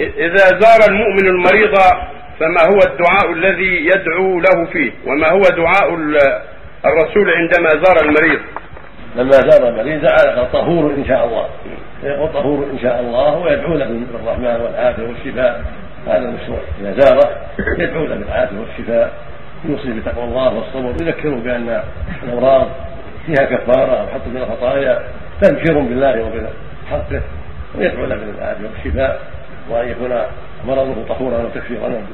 إذا زار المؤمن المريض فما هو الدعاء الذي يدعو له فيه؟ وما هو دعاء ال- الرسول عندما زار المريض؟ لما زار المريض له طهور إن شاء الله. يقول طهور إن شاء الله ويدعو له بالرحمن والعافية والشفاء. هذا المشروع. إذا زاره يدعو له بالعافية والشفاء. يوصي بتقوى الله والصبر. يذكره بأن الأمراض فيها كفارة أو حط من الخطايا تذكير بالله وبحقه. ويدعو له بالعافيه والشفاء وأن يكون مرضه طهورا وتكفيرا.